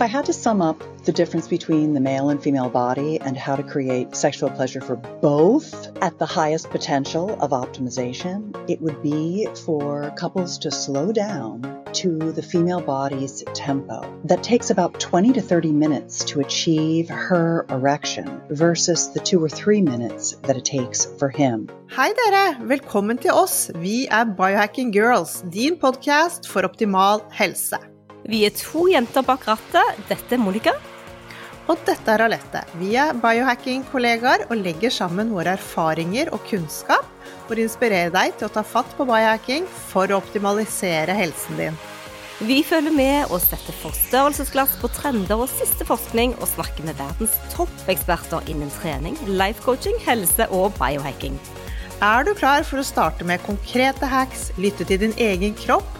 If I had to sum up the difference between the male and female body and how to create sexual pleasure for both at the highest potential of optimization, it would be for couples to slow down to the female body's tempo that takes about 20 to 30 minutes to achieve her erection versus the two or three minutes that it takes for him. Hei dere, velkommen til oss. Vi er Biohacking Girls, din podcast for optimal helse. Vi er to jenter bak rattet. Dette er Monica. Og dette er Alette. Vi er biohacking-kollegaer og legger sammen våre erfaringer og kunnskap for å inspirere deg til å ta fatt på biohacking for å optimalisere helsen din. Vi følger med og setter forstørrelsesglass på trender og siste forskning, og snakker med verdens toppeksperter innen trening, life coaching, helse og biohacking. Er du klar for å starte med konkrete hacks, lytte til din egen kropp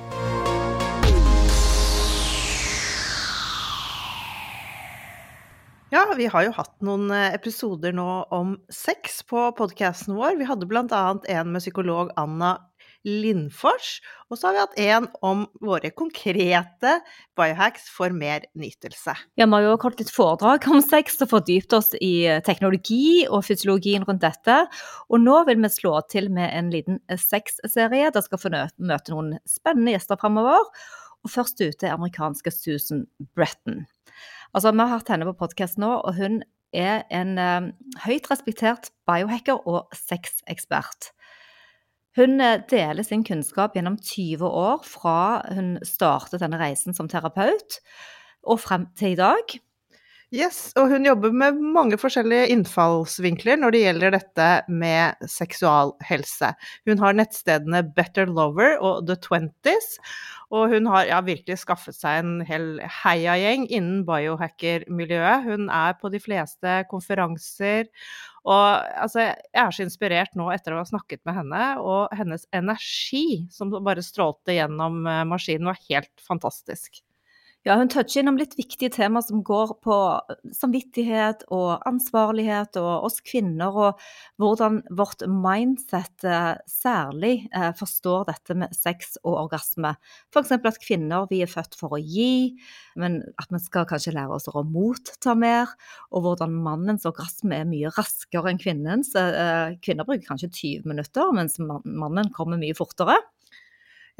Ja, vi har jo hatt noen eh, episoder nå om sex på podkasten vår. Vi hadde bl.a. en med psykolog Anna Lindfors, og så har vi hatt en om våre konkrete biohacks for mer nytelse. Ja, vi har jo holdt litt foredrag om sex og fordypt oss i eh, teknologi og fysiologien rundt dette. Og nå vil vi slå til med en liten eh, sexserie. Dere skal få møte noen spennende gjester framover. Og først ute er amerikanske Susan Bretton. Altså, Vi har hatt henne på podkast nå, og hun er en eh, høyt respektert biohacker og sexekspert. Hun uh, deler sin kunnskap gjennom 20 år fra hun startet denne reisen som terapeut, og frem til i dag. Yes, og hun jobber med mange forskjellige innfallsvinkler når det gjelder dette med seksualhelse. Hun har nettstedene Better Lover og The Twenties, og hun har ja, virkelig skaffet seg en hel heiagjeng innen biohacker-miljøet. Hun er på de fleste konferanser. Og altså, jeg er så inspirert nå etter å ha snakket med henne, og hennes energi som bare strålte gjennom eh, maskinen, var helt fantastisk. Ja, hun toucher innom litt viktige temaer som går på samvittighet og ansvarlighet og oss kvinner, og hvordan vårt mindset eh, særlig eh, forstår dette med sex og orgasme. F.eks. at kvinner vi er født for å gi, men at vi skal kanskje lære oss å motta mer. Og hvordan mannens orgasme er mye raskere enn kvinnens. Eh, kvinner bruker kanskje 20 minutter, mens mannen kommer mye fortere.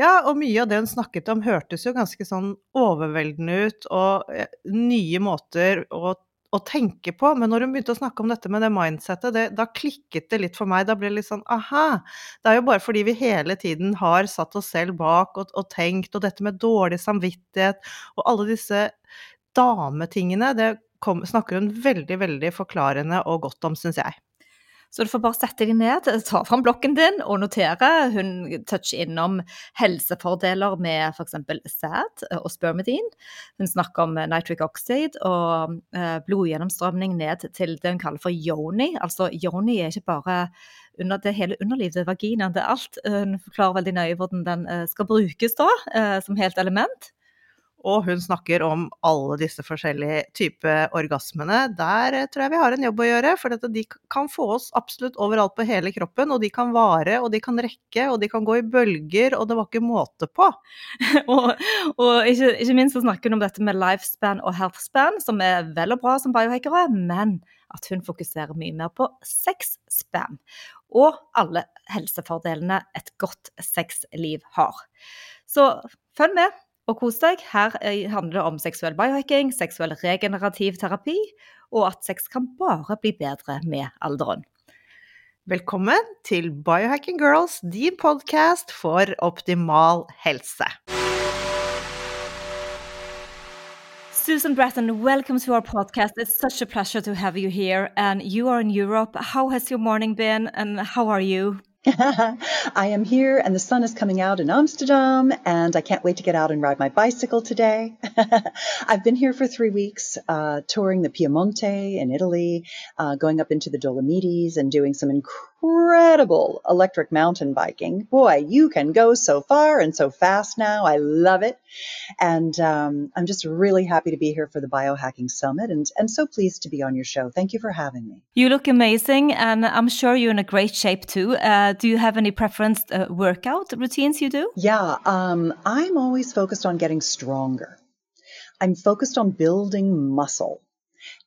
Ja, og mye av det hun snakket om hørtes jo ganske sånn overveldende ut, og eh, nye måter å, å tenke på. Men når hun begynte å snakke om dette med det mindsettet, det, da klikket det litt for meg. Da ble det litt sånn aha. Det er jo bare fordi vi hele tiden har satt oss selv bak og, og tenkt, og dette med dårlig samvittighet og alle disse dametingene, det kom, snakker hun veldig, veldig forklarende og godt om, syns jeg. Så du får bare sette deg ned, ta fram blokken din og notere. Hun toucher innom helsefordeler med f.eks. sæd og spermidin. Hun snakker om nitric oxide og eh, blodgjennomstrømning ned til det hun kaller for yoni. Altså yoni er ikke bare under det hele underlivet, vaginaen, det er alt. Hun forklarer veldig nøye hvordan den eh, skal brukes da, eh, som helt element. Og hun snakker om alle disse forskjellige typer orgasmene. Der eh, tror jeg vi har en jobb å gjøre, for de kan få oss absolutt overalt på hele kroppen. Og de kan vare, og de kan rekke, og de kan gå i bølger, og det var ikke måte på. og, og ikke, ikke, minst så snakker hun om dette med lifespan og healthspan, som er vel og bra som biohackere, men at hun fokuserer mye mer på sexspan. Og alle helsefordelene et godt sexliv har. Så følg med. Og kos deg. Her handler det om seksuell biohacking, seksuell regenerativ terapi, og at sex kan bare bli bedre med alderen. Velkommen til Biohacking Girls, din podkast for optimal helse. Susan Bratton, welcome to our podcast. It's such a pleasure to have you here. And you are in Europe. How has your morning been and how are you? I am here and the sun is coming out in Amsterdam and I can't wait to get out and ride my bicycle today. I've been here for three weeks, uh, touring the Piemonte in Italy, uh, going up into the Dolomites and doing some incredible incredible electric mountain biking. Boy, you can go so far and so fast now. I love it. And um, I'm just really happy to be here for the Biohacking Summit and, and so pleased to be on your show. Thank you for having me. You look amazing, and I'm sure you're in a great shape too. Uh, do you have any preference uh, workout routines you do? Yeah, um, I'm always focused on getting stronger. I'm focused on building muscle.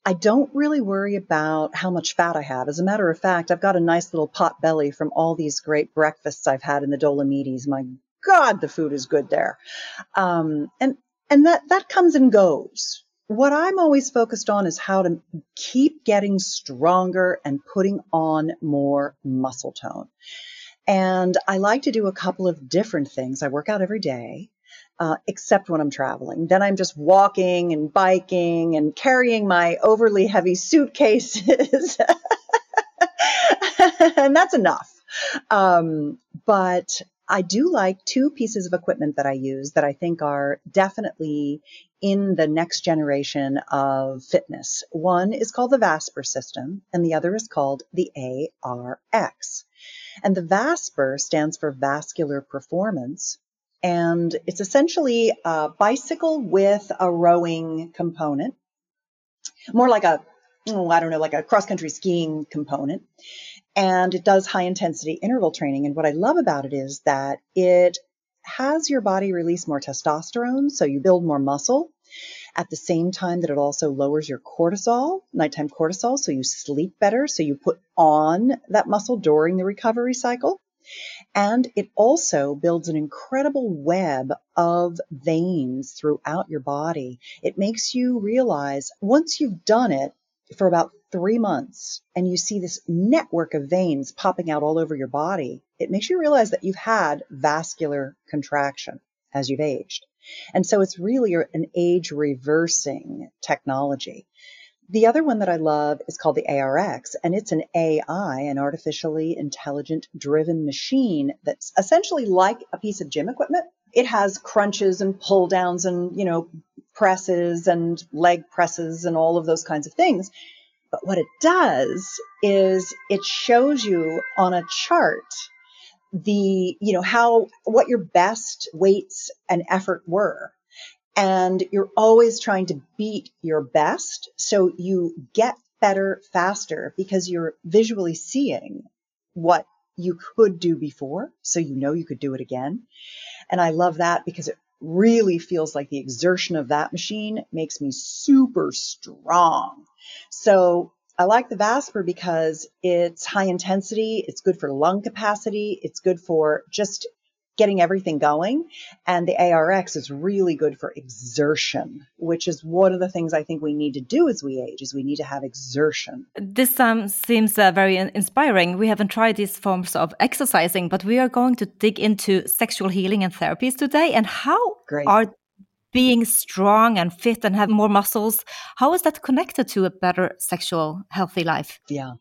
I don't really worry about how much fat I have. As a matter of fact, I've got a nice little pot belly from all these great breakfasts I've had in the Dolomites. My God, the food is good there. Um, and, and that, that comes and goes. What I'm always focused on is how to keep getting stronger and putting on more muscle tone. And I like to do a couple of different things. I work out every day uh, except when I'm traveling. Then I'm just walking and biking and carrying my overly heavy suitcases. and that's enough. Um, but I do like two pieces of equipment that I use that I think are definitely in the next generation of fitness. One is called the Vasper system, and the other is called the ARX. And the Vasper stands for vascular performance, and it's essentially a bicycle with a rowing component, more like a, oh, I don't know, like a cross country skiing component. And it does high intensity interval training. And what I love about it is that it has your body release more testosterone, so you build more muscle. At the same time that it also lowers your cortisol, nighttime cortisol, so you sleep better, so you put on that muscle during the recovery cycle. And it also builds an incredible web of veins throughout your body. It makes you realize once you've done it for about three months and you see this network of veins popping out all over your body, it makes you realize that you've had vascular contraction as you've aged. And so it's really an age reversing technology. The other one that I love is called the ARX, and it's an AI, an artificially intelligent driven machine that's essentially like a piece of gym equipment. It has crunches and pull downs and, you know, presses and leg presses and all of those kinds of things. But what it does is it shows you on a chart the, you know, how, what your best weights and effort were and you're always trying to beat your best. So you get better faster because you're visually seeing what you could do before. So you know you could do it again. And I love that because it really feels like the exertion of that machine makes me super strong. So I like the Vasper because it's high intensity. It's good for lung capacity. It's good for just getting everything going. And the ARX is really good for exertion, which is one of the things I think we need to do as we age is we need to have exertion. This um, seems uh, very inspiring. We haven't tried these forms of exercising, but we are going to dig into sexual healing and therapies today and how Great. are being strong and fit and have more muscles, how is that connected to a better sexual healthy life? Yeah.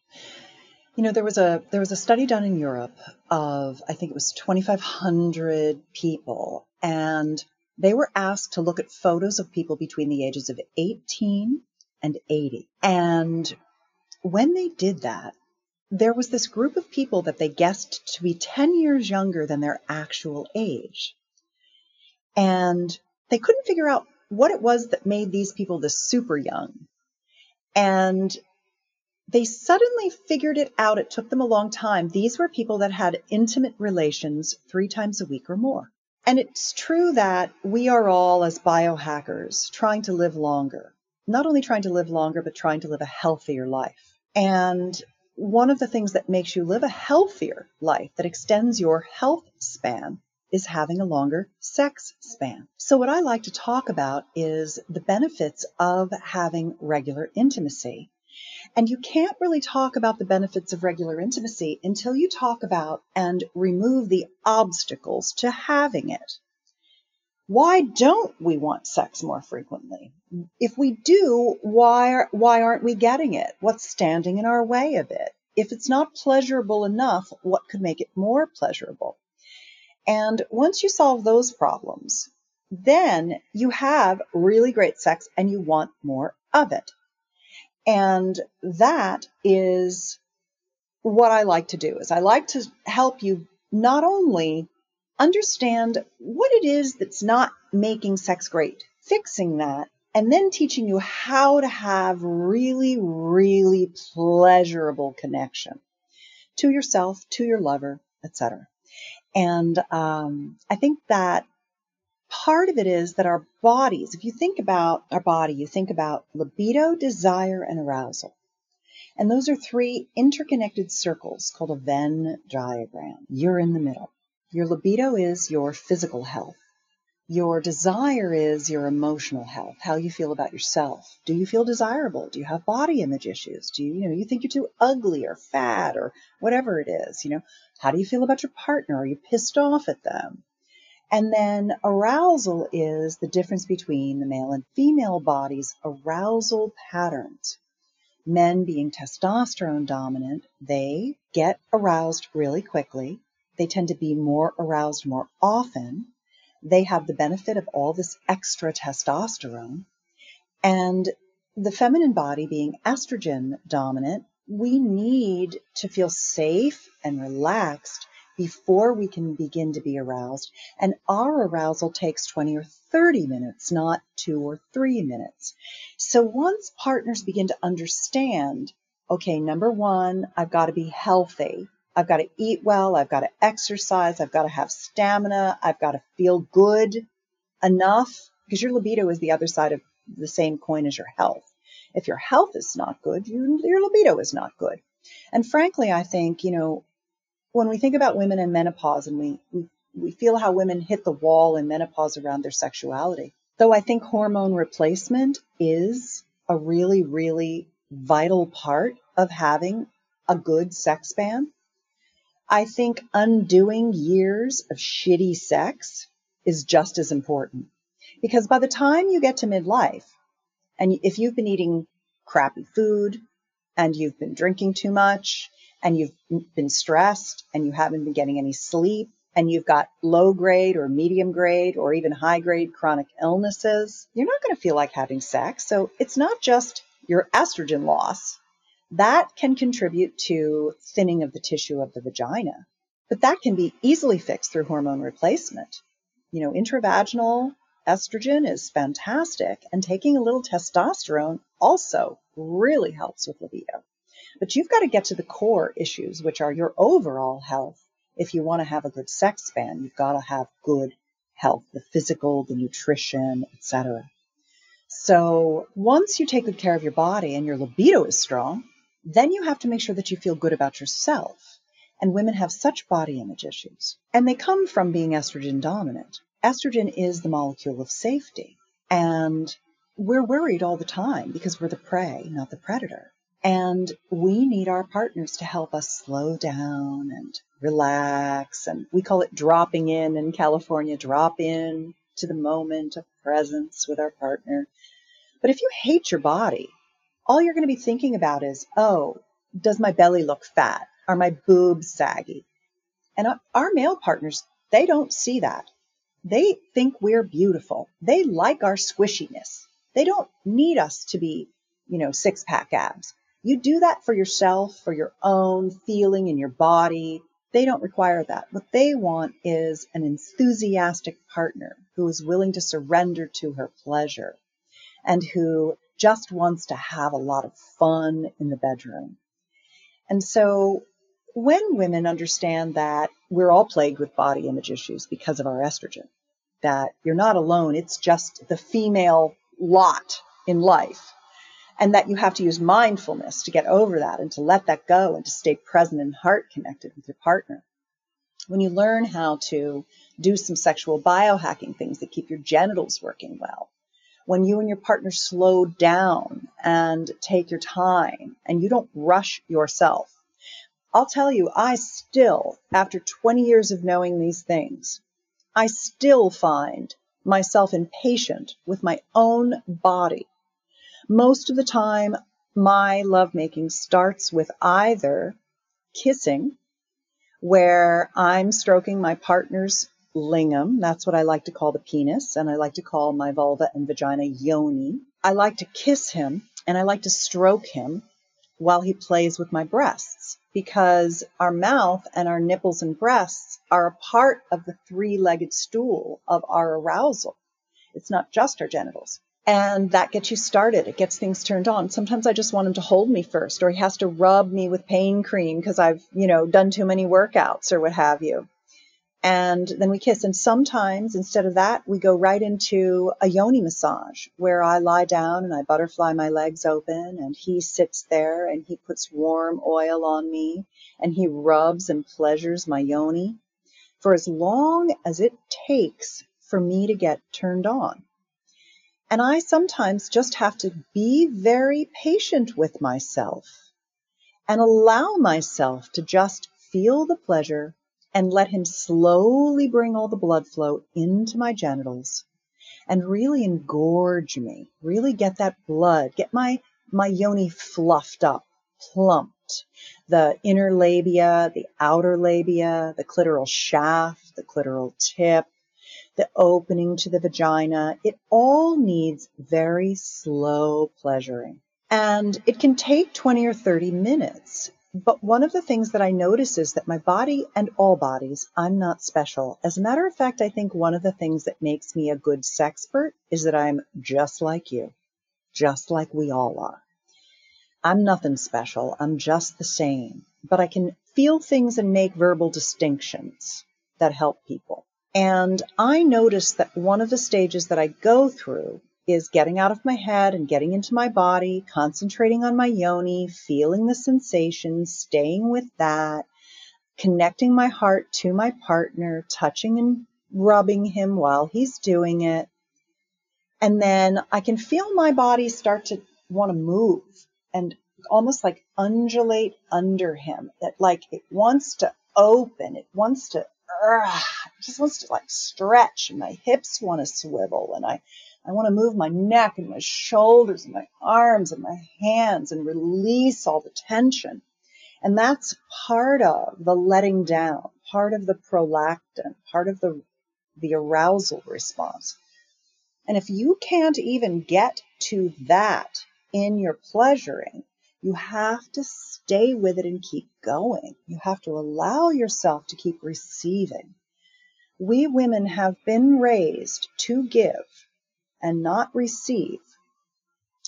You know, there was a there was a study done in Europe of I think it was 2,500 people, and they were asked to look at photos of people between the ages of 18 and 80. And when they did that, there was this group of people that they guessed to be 10 years younger than their actual age. And they couldn't figure out what it was that made these people the super young. And they suddenly figured it out. It took them a long time. These were people that had intimate relations three times a week or more. And it's true that we are all, as biohackers, trying to live longer. Not only trying to live longer, but trying to live a healthier life. And one of the things that makes you live a healthier life, that extends your health span, is having a longer sex span. So, what I like to talk about is the benefits of having regular intimacy. And you can't really talk about the benefits of regular intimacy until you talk about and remove the obstacles to having it. Why don't we want sex more frequently? If we do, why, why aren't we getting it? What's standing in our way of it? If it's not pleasurable enough, what could make it more pleasurable? And once you solve those problems, then you have really great sex and you want more of it. And that is what I like to do is I like to help you not only understand what it is that's not making sex great, fixing that, and then teaching you how to have really, really pleasurable connection to yourself, to your lover, etc. And um, I think that part of it is that our bodies, if you think about our body, you think about libido, desire, and arousal. And those are three interconnected circles called a Venn diagram. You're in the middle. Your libido is your physical health. Your desire is your emotional health, how you feel about yourself. Do you feel desirable? Do you have body image issues? Do you, you know, you think you're too ugly or fat or whatever it is? You know, how do you feel about your partner? Are you pissed off at them? And then arousal is the difference between the male and female body's arousal patterns. Men being testosterone dominant, they get aroused really quickly. They tend to be more aroused more often they have the benefit of all this extra testosterone. And the feminine body being estrogen dominant, we need to feel safe and relaxed before we can begin to be aroused. And our arousal takes 20 or 30 minutes, not two or three minutes. So once partners begin to understand, okay, number one, I've got to be healthy. I've got to eat well. I've got to exercise. I've got to have stamina. I've got to feel good enough because your libido is the other side of the same coin as your health. If your health is not good, you, your libido is not good. And frankly, I think, you know, when we think about women and menopause and we, we, we feel how women hit the wall in menopause around their sexuality, though I think hormone replacement is a really, really vital part of having a good sex span I think undoing years of shitty sex is just as important. Because by the time you get to midlife, and if you've been eating crappy food, and you've been drinking too much, and you've been stressed, and you haven't been getting any sleep, and you've got low grade or medium grade or even high grade chronic illnesses, you're not going to feel like having sex. So it's not just your estrogen loss that can contribute to thinning of the tissue of the vagina. But that can be easily fixed through hormone replacement. You know, intravaginal estrogen is fantastic, and taking a little testosterone also really helps with libido. But you've got to get to the core issues, which are your overall health. If you want to have a good sex span, you've got to have good health, the physical, the nutrition, etc. So once you take good care of your body and your libido is strong, then you have to make sure that you feel good about yourself. And women have such body image issues. And they come from being estrogen dominant. Estrogen is the molecule of safety. And we're worried all the time because we're the prey, not the predator. And we need our partners to help us slow down and relax. And we call it dropping in in California, drop in to the moment of presence with our partner. But if you hate your body, all you're going to be thinking about is, oh, does my belly look fat? Are my boobs saggy? And our male partners, they don't see that. They think we're beautiful. They like our squishiness. They don't need us to be, you know, six pack abs. You do that for yourself, for your own feeling in your body. They don't require that. What they want is an enthusiastic partner who is willing to surrender to her pleasure and who just wants to have a lot of fun in the bedroom. And so when women understand that we're all plagued with body image issues because of our estrogen, that you're not alone, it's just the female lot in life, and that you have to use mindfulness to get over that and to let that go and to stay present and heart connected with your partner. When you learn how to do some sexual biohacking things that keep your genitals working well, when you and your partner slow down and take your time and you don't rush yourself. I'll tell you, I still, after 20 years of knowing these things, I still find myself impatient with my own body. Most of the time, my lovemaking starts with either kissing, where I'm stroking my partner's lingam. That's what I like to call the penis, and I like to call my vulva and vagina yoni. I like to kiss him and I like to stroke him while he plays with my breasts because our mouth and our nipples and breasts are a part of the three legged stool of our arousal. It's not just our genitals. And that gets you started. It gets things turned on. Sometimes I just want him to hold me first, or he has to rub me with pain cream because I've, you know, done too many workouts or what have you. And then we kiss. And sometimes instead of that, we go right into a yoni massage where I lie down and I butterfly my legs open and he sits there and he puts warm oil on me and he rubs and pleasures my yoni for as long as it takes for me to get turned on. And I sometimes just have to be very patient with myself and allow myself to just feel the pleasure and let him slowly bring all the blood flow into my genitals and really engorge me, really get that blood, get my, my yoni fluffed up, plumped, the inner labia, the outer labia, the clitoral shaft, the clitoral tip, the opening to the vagina, it all needs very slow pleasuring. And it can take 20 or 30 minutes. But one of the things that I notice is that my body and all bodies, I'm not special. As a matter of fact, I think one of the things that makes me a good sexpert is that I'm just like you, just like we all are. I'm nothing special. I'm just the same. But I can feel things and make verbal distinctions that help people. And I notice that one of the stages that I go through is getting out of my head and getting into my body, concentrating on my yoni, feeling the sensation, staying with that, connecting my heart to my partner, touching and rubbing him while he's doing it. And then I can feel my body start to want to move and almost like undulate under him. That like it wants to open, it wants to ugh, just wants to like stretch and my hips want to swivel and I, I want to move my neck and my shoulders and my arms and my hands and release all the tension. And that's part of the letting down, part of the prolactin, part of the, the arousal response. And if you can't even get to that in your pleasuring, you have to stay with it and keep going. You have to allow yourself to keep receiving. We women have been raised to give and not receive.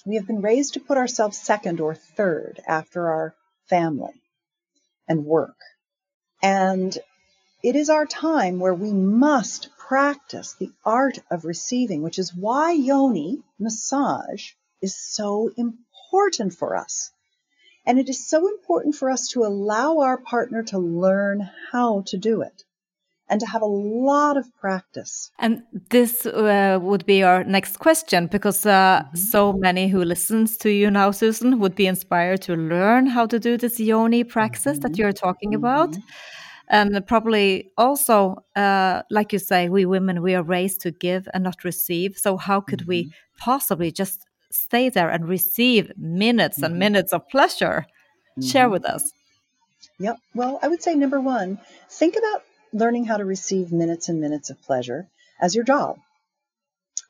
We have been raised to put ourselves second or third after our family and work. And it is our time where we must practice the art of receiving, which is why yoni massage is so important for us. And it is so important for us to allow our partner to learn how to do it and to have a lot of practice. And this uh, would be our next question because uh, mm -hmm. so many who listens to you now, Susan, would be inspired to learn how to do this yoni practice mm -hmm. that mm-hmm. you're talking mm -hmm. about. And probably also, uh, like you say, we women, we are raised to give and not receive. So how could we mm-hmm. possibly just stay there and receive minutes and mm-hmm. minutes of pleasure. Mm-hmm. Share with us. Yep. Well, I would say number one, think about learning how to receive minutes and minutes of pleasure as your job.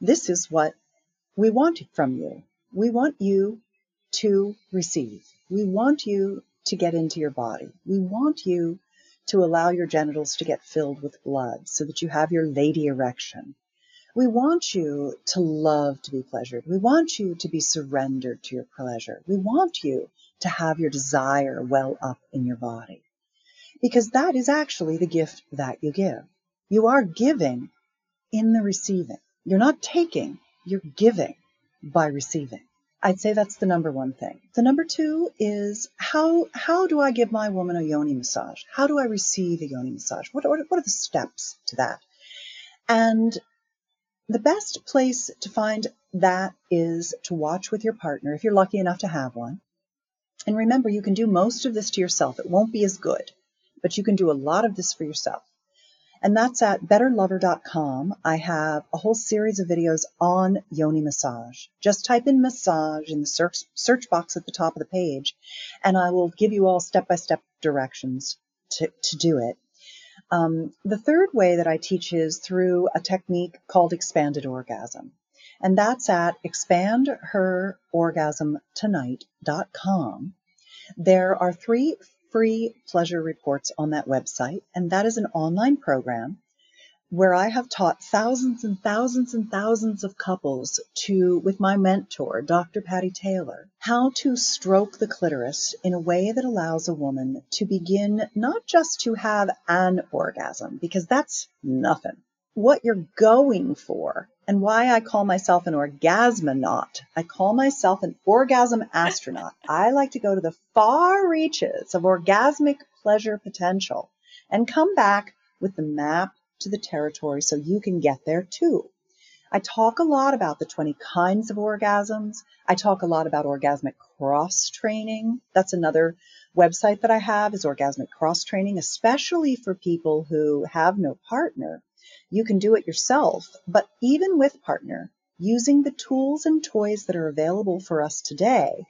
This is what we want from you. We want you to receive. We want you to get into your body. We want you to allow your genitals to get filled with blood so that you have your lady erection. We want you to love to be pleasured. We want you to be surrendered to your pleasure. We want you to have your desire well up in your body. Because that is actually the gift that you give. You are giving in the receiving. You're not taking, you're giving by receiving. I'd say that's the number one thing. The number two is how how do I give my woman a yoni massage? How do I receive a yoni massage? What, what, what are the steps to that? And the best place to find that is to watch with your partner if you're lucky enough to have one. And remember, you can do most of this to yourself. It won't be as good, but you can do a lot of this for yourself. And that's at betterlover.com. I have a whole series of videos on yoni massage. Just type in massage in the search, search box at the top of the page, and I will give you all step by step directions to, to do it. Um, the third way that I teach is through a technique called expanded orgasm. And that's at expandherorgasmtonight.com. There are three free pleasure reports on that website, and that is an online program where I have taught thousands and thousands and thousands of couples to, with my mentor, Dr. Patty Taylor, how to stroke the clitoris in a way that allows a woman to begin not just to have an orgasm, because that's nothing. What you're going for, and why I call myself an orgasmonaut. I call myself an orgasm astronaut. I like to go to the far reaches of orgasmic pleasure potential and come back with the map to the territory so you can get there too. I talk a lot about the 20 kinds of orgasms. I talk a lot about orgasmic cross training. That's another website that I have is orgasmic cross training, especially for people who have no partner. You can do it yourself, but even with partner, using the tools and toys that are available for us today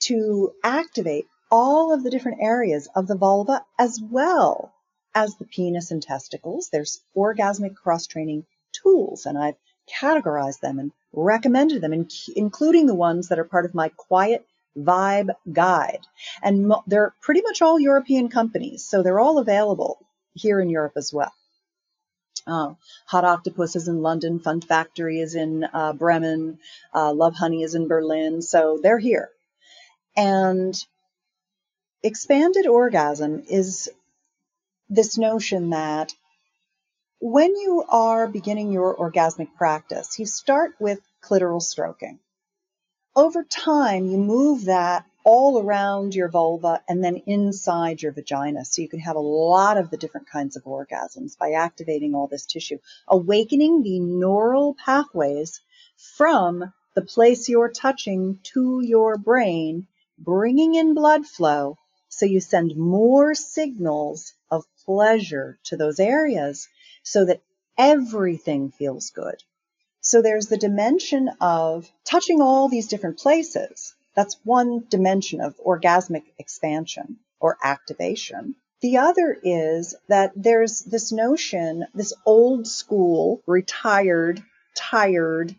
to activate all of the different areas of the vulva as well as the penis and testicles. There's orgasmic cross training tools, and I've categorized them and recommended them, including the ones that are part of my Quiet Vibe Guide. And they're pretty much all European companies, so they're all available here in Europe as well. Uh, Hot Octopus is in London, Fun Factory is in uh, Bremen, uh, Lovehoney is in Berlin, so they're here. And expanded orgasm is this notion that when you are beginning your orgasmic practice, you start with clitoral stroking. Over time, you move that all around your vulva and then inside your vagina. So you can have a lot of the different kinds of orgasms by activating all this tissue, awakening the neural pathways from the place you're touching to your brain, bringing in blood flow so you send more signals pleasure to those areas so that everything feels good. So there's the dimension of touching all these different places. That's one dimension of orgasmic expansion or activation. The other is that there's this notion, this old school, retired, tired,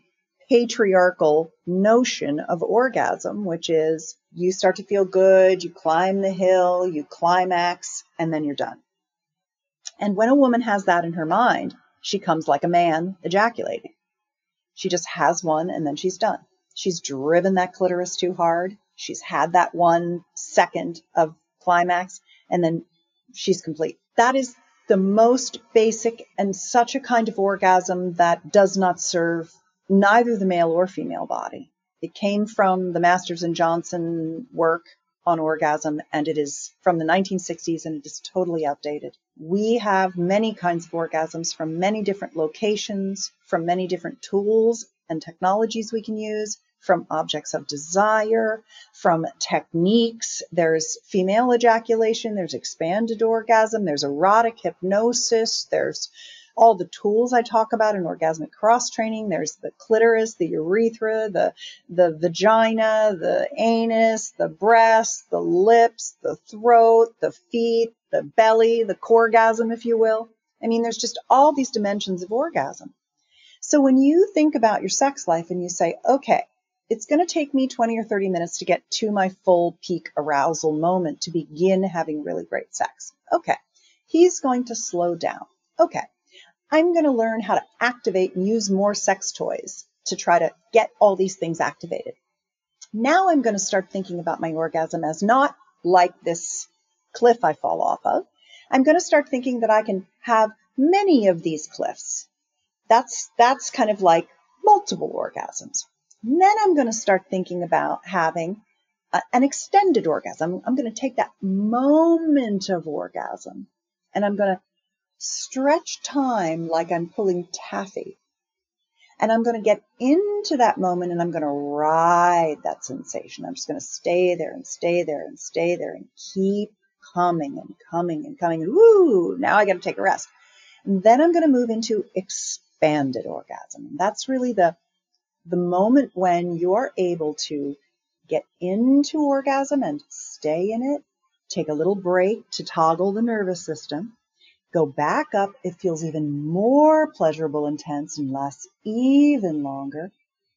patriarchal notion of orgasm, which is you start to feel good, you climb the hill, you climax, and then you're done. And when a woman has that in her mind, she comes like a man ejaculating. She just has one and then she's done. She's driven that clitoris too hard. She's had that one second of climax and then she's complete. That is the most basic and such a kind of orgasm that does not serve neither the male or female body. It came from the Masters and Johnson work on orgasm, and it is from the 1960s and it is totally outdated. We have many kinds of orgasms from many different locations, from many different tools and technologies we can use, from objects of desire, from techniques. There's female ejaculation, there's expanded orgasm, there's erotic hypnosis, there's all the tools I talk about in orgasmic cross training. There's the clitoris, the urethra, the, the vagina, the anus, the breast, the lips, the throat, the feet, the belly, the corgasm, if you will. I mean, there's just all these dimensions of orgasm. So when you think about your sex life and you say, okay, it's going to take me 20 or 30 minutes to get to my full peak arousal moment to begin having really great sex. Okay. He's going to slow down. Okay. I'm going to learn how to activate and use more sex toys to try to get all these things activated. Now I'm going to start thinking about my orgasm as not like this cliff I fall off of. I'm going to start thinking that I can have many of these cliffs. That's, that's kind of like multiple orgasms. And then I'm going to start thinking about having a, an extended orgasm. I'm going to take that moment of orgasm and I'm going to stretch time like I'm pulling taffy. And I'm going to get into that moment and I'm going to ride that sensation. I'm just going to stay there and stay there and stay there and keep coming and coming and coming. Woo, now I got to take a rest. And then I'm going to move into expanded orgasm. And that's really the, the moment when you're able to get into orgasm and stay in it, take a little break to toggle the nervous system, Go back up, it feels even more pleasurable, and intense, and lasts even longer.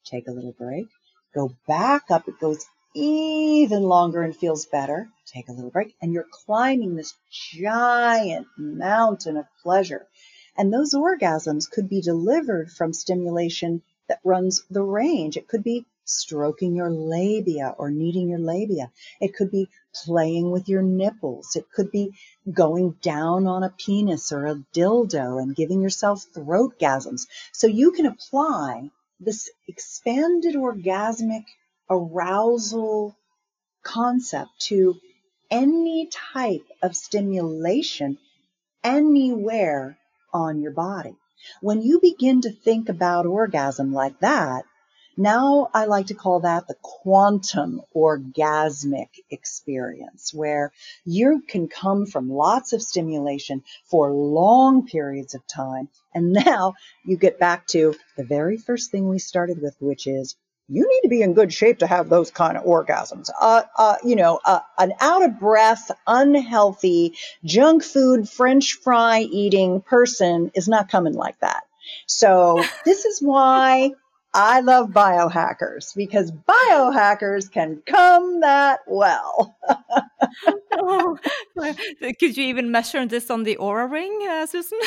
Take a little break. Go back up, it goes even longer and feels better. Take a little break, and you're climbing this giant mountain of pleasure. And those orgasms could be delivered from stimulation that runs the range. It could be stroking your labia or kneading your labia. It could be playing with your nipples. It could be going down on a penis or a dildo and giving yourself throat gasms. So you can apply this expanded orgasmic arousal concept to any type of stimulation anywhere on your body. When you begin to think about orgasm like that, now I like to call that the quantum orgasmic experience, where you can come from lots of stimulation for long periods of time. And now you get back to the very first thing we started with, which is you need to be in good shape to have those kind of orgasms. Uh, uh, you know, uh, an out of breath, unhealthy, junk food, French fry eating person is not coming like that. So this is why I love biohackers because biohackers can come that well. oh, could you even measure this on the Oura ring, uh, Susan?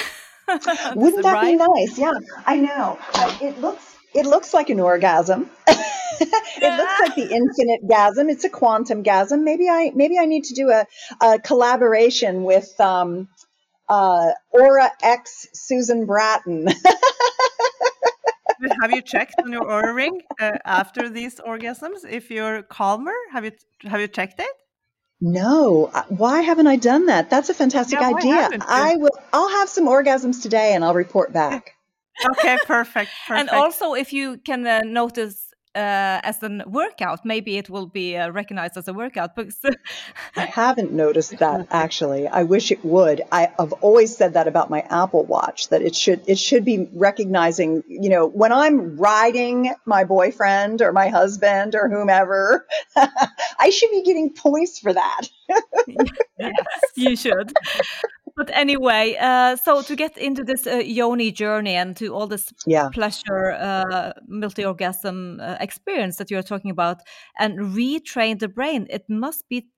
Wouldn't that right? be nice? Yeah, I know. it looks it looks like an orgasm. it looks like the infinite gasm. It's a quantum gasm. Maybe I maybe I need to do a, a collaboration with um, uh, Oura X Susan Bratton. Have you checked on your Oura ring uh, after these orgasms if you're calmer? Have you have you checked it? No. Uh, why haven't I done that? That's a fantastic yeah, idea. I will. I'll have some orgasms today, and I'll report back. okay, perfect, perfect. And also, if you can uh, notice uh, as a workout. Maybe it will be uh, recognized as a workout. But I haven't noticed that actually. I wish it would. I, have always said that about my Apple Watch that it should it should be recognizing. You know, when I'm riding my boyfriend or my husband or whomever, I should be getting points for that. yes, you should but anyway, uh, so to get into this uh, yoni journey and to all this yeah. pleasure, uh, multi orgasm uh, experience that you're talking about, and retrain the brain, it must be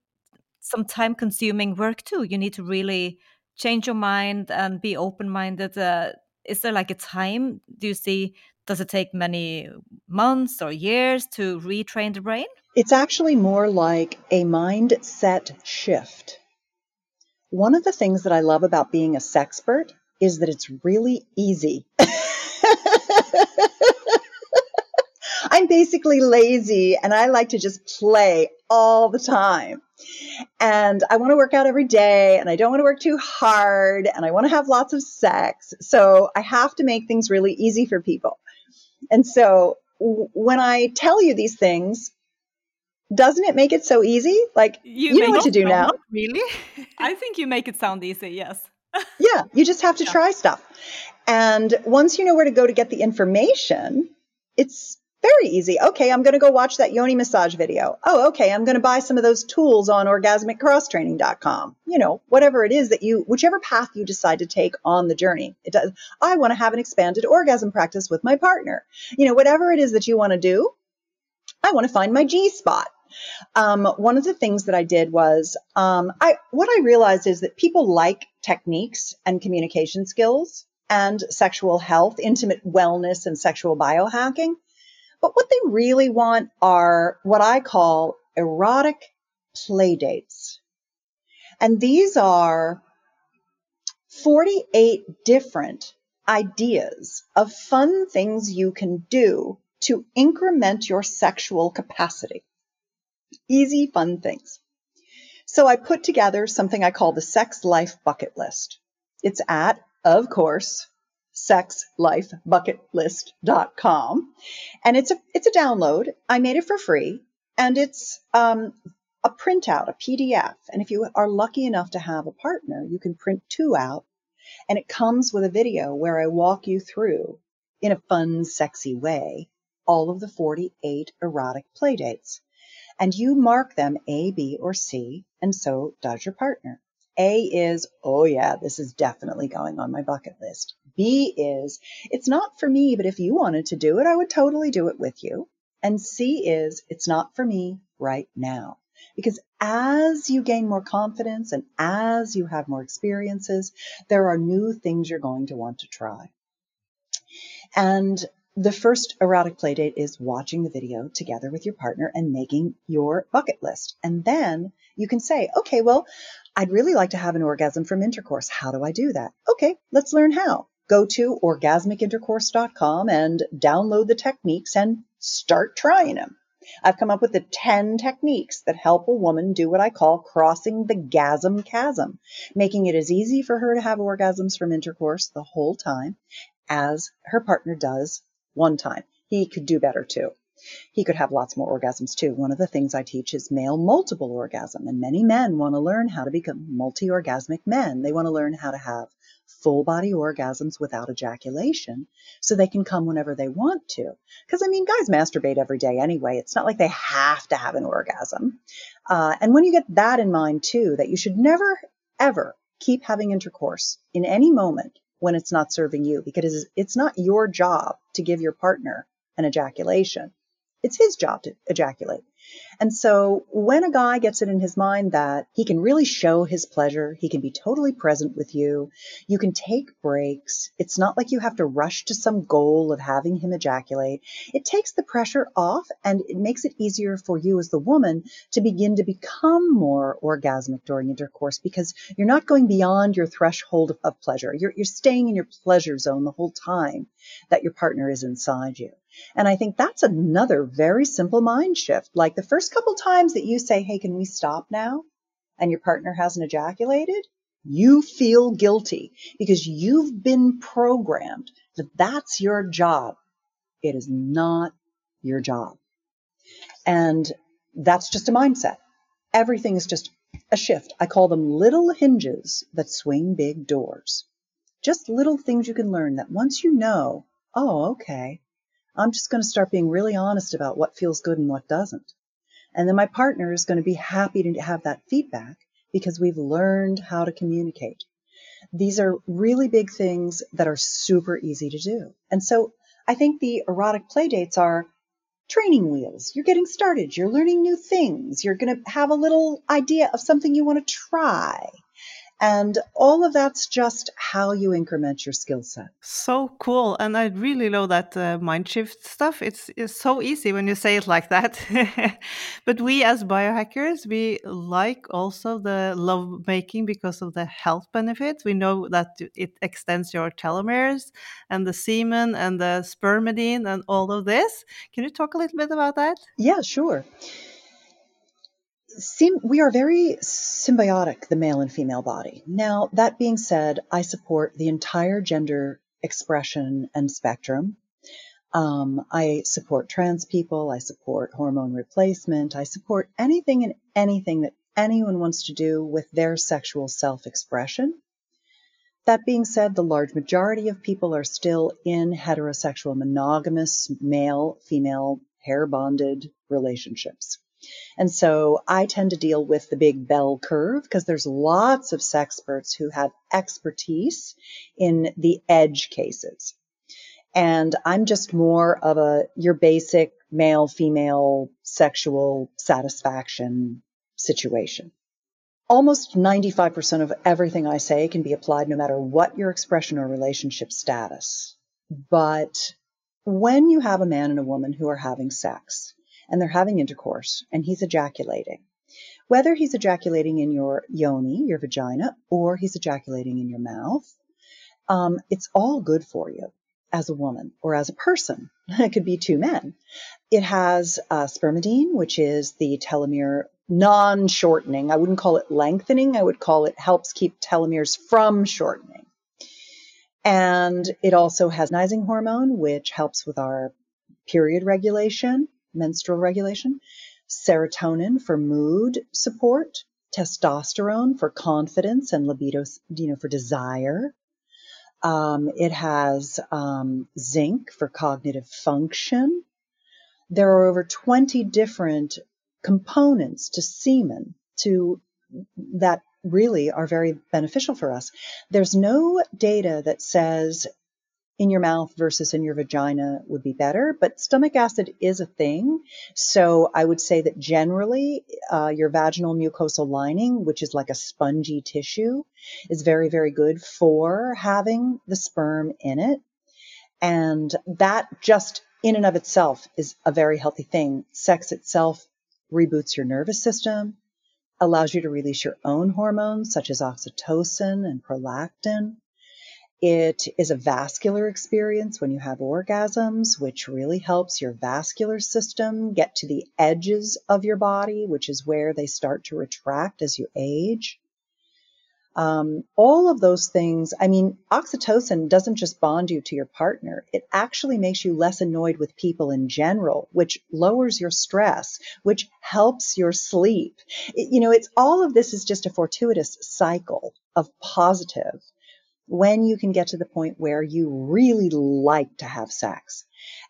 some time consuming work too. You need to really change your mind and be open minded. Uh, is there like a time? Do you see? Does it take many months or years to retrain the brain? It's actually more like a mindset shift one of the things that I love about being a sexpert is that it's really easy. I'm basically lazy and I like to just play all the time. And I want to work out every day and I don't want to work too hard and I want to have lots of sex. So I have to make things really easy for people. And so when I tell you these things, doesn't it make it so easy? Like you, you know what to do now. Really? I think you make it sound easy. Yes. yeah, you just have to yeah. try stuff. And once you know where to go to get the information, it's very easy. Okay, I'm going to go watch that yoni massage video. Oh, okay, I'm going to buy some of those tools on orgasmiccrosstraining.com. You know, whatever it is that you, whichever path you decide to take on the journey. It does. I want to have an expanded orgasm practice with my partner. You know, whatever it is that you want to do, I want to find my G spot. Um, one of the things that I did was um, I what I realized is that people like techniques and communication skills and sexual health, intimate wellness, and sexual biohacking. But what they really want are what I call erotic play dates. And these are 48 different ideas of fun things you can do to increment your sexual capacity. Easy, fun things. So I put together something I call the Sex Life Bucket List. It's at, of course, sexlifebucketlist.com. And it's a, it's a download. I made it for free and it's, um, a printout, a PDF. And if you are lucky enough to have a partner, you can print two out and it comes with a video where I walk you through in a fun, sexy way all of the 48 erotic playdates and you mark them A, B, or C, and so does your partner. A is, oh yeah, this is definitely going on my bucket list. B is, it's not for me, but if you wanted to do it, I would totally do it with you. And C is it's not for me right now. Because as you gain more confidence and as you have more experiences, there are new things you're going to want to try. And the first erotic playdate is watching the video together with your partner and making your bucket list. And then you can say, okay, well, I'd really like to have an orgasm from intercourse. How do I do that? Okay, let's learn how. Go to orgasmicintercourse.com and download the techniques and start trying them. I've come up with the 10 techniques that help a woman do what I call crossing the gasm chasm, making it as easy for her to have orgasms from intercourse the whole time as her partner does one time. He could do better too. He could have lots more orgasms too. One of the things I teach is male multiple orgasm, and many men want to learn how to become multi orgasmic men. They want to learn how to have full body orgasms without ejaculation so they can come whenever they want to. Because, I mean, guys masturbate every day anyway. It's not like they have to have an orgasm. Uh, and when you get that in mind too, that you should never, ever keep having intercourse in any moment when it's not serving you because it's not your job to give your partner an ejaculation. It's his job to ejaculate. And so when a guy gets it in his mind that he can really show his pleasure, he can be totally present with you, you can take breaks. It's not like you have to rush to some goal of having him ejaculate. It takes the pressure off and it makes it easier for you as the woman to begin to become more orgasmic during intercourse because you're not going beyond your threshold of pleasure. You're, you're staying in your pleasure zone the whole time that your partner is inside you. And I think that's another very simple mind shift. Like the first couple times that you say, Hey, can we stop now? And your partner hasn't ejaculated, you feel guilty because you've been programmed that that's your job. It is not your job. And that's just a mindset. Everything is just a shift. I call them little hinges that swing big doors. Just little things you can learn that once you know, oh, okay, I'm just going to start being really honest about what feels good and what doesn't. And then my partner is going to be happy to have that feedback because we've learned how to communicate. These are really big things that are super easy to do. And so I think the erotic play dates are training wheels. You're getting started. You're learning new things. You're going to have a little idea of something you want to try. And all of that's just how you increment your skill set. So cool. And I really love that uh, mind shift stuff. It's, it's so easy when you say it like that. but we as biohackers, we like also the love making because of the health benefits. We know that it extends your telomeres and the semen and the spermidine and all of this. Can you talk a little bit about that? Yeah, sure seem we are very symbiotic, the male and female body. Now, that being said, I support the entire gender expression and spectrum. Um, I support trans people. I support hormone replacement. I support anything and anything that anyone wants to do with their sexual self expression. That being said, the large majority of people are still in heterosexual, monogamous, male female, pair bonded relationships. And so I tend to deal with the big bell curve because there's lots of sexperts who have expertise in the edge cases. And I'm just more of a your basic male female sexual satisfaction situation. Almost 95% of everything I say can be applied no matter what your expression or relationship status. But when you have a man and a woman who are having sex, and they're having intercourse and he's ejaculating. Whether he's ejaculating in your yoni, your vagina, or he's ejaculating in your mouth, um, it's all good for you as a woman or as a person. it could be two men. It has uh, spermidine, which is the telomere non shortening. I wouldn't call it lengthening, I would call it helps keep telomeres from shortening. And it also has luteinizing hormone, which helps with our period regulation menstrual regulation, serotonin for mood support, testosterone for confidence and libido, you know, for desire. Um, it has um, zinc for cognitive function. There are over 20 different components to semen to that really are very beneficial for us. There's no data that says in your mouth versus in your vagina would be better, but stomach acid is a thing. So I would say that generally uh, your vaginal mucosal lining, which is like a spongy tissue, is very, very good for having the sperm in it. And that just in and of itself is a very healthy thing. Sex itself reboots your nervous system, allows you to release your own hormones such as oxytocin and prolactin. It is a vascular experience when you have orgasms, which really helps your vascular system get to the edges of your body, which is where they start to retract as you age. Um, all of those things, I mean, oxytocin doesn't just bond you to your partner, it actually makes you less annoyed with people in general, which lowers your stress, which helps your sleep. It, you know, it's all of this is just a fortuitous cycle of positive when you can get to the point where you really like to have sex.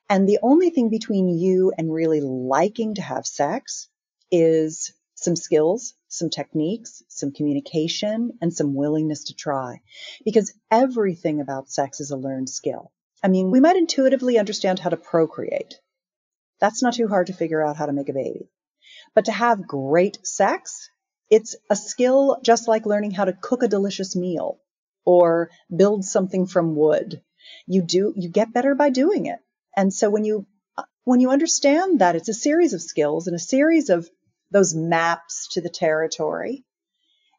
And the only thing between you and really liking to have sex is some skills, some techniques, some communication, and some willingness to try. Because everything about sex is a learned skill. I mean, we might intuitively understand how to procreate. That's not too hard to figure out how to make a baby. But to have great sex, it's a skill just like learning how to cook a delicious meal or build something from wood. You do, you get better by doing it. And so when you, when you understand that it's a series of skills and a series of those maps to the territory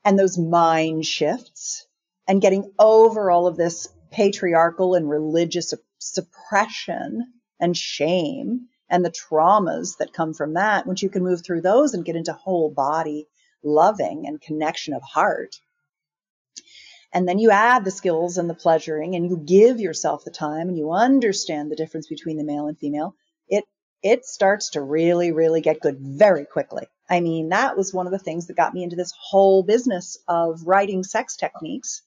and those mind shifts and getting over all of this patriarchal and religious suppression and shame and the traumas that come from that, once you can move through those and get into whole body loving and connection of heart, and then you add the skills and the pleasuring and you give yourself the time and you understand the difference between the male and female, it it starts to really, really get good very quickly. I mean, that was one of the things that got me into this whole business of writing sex techniques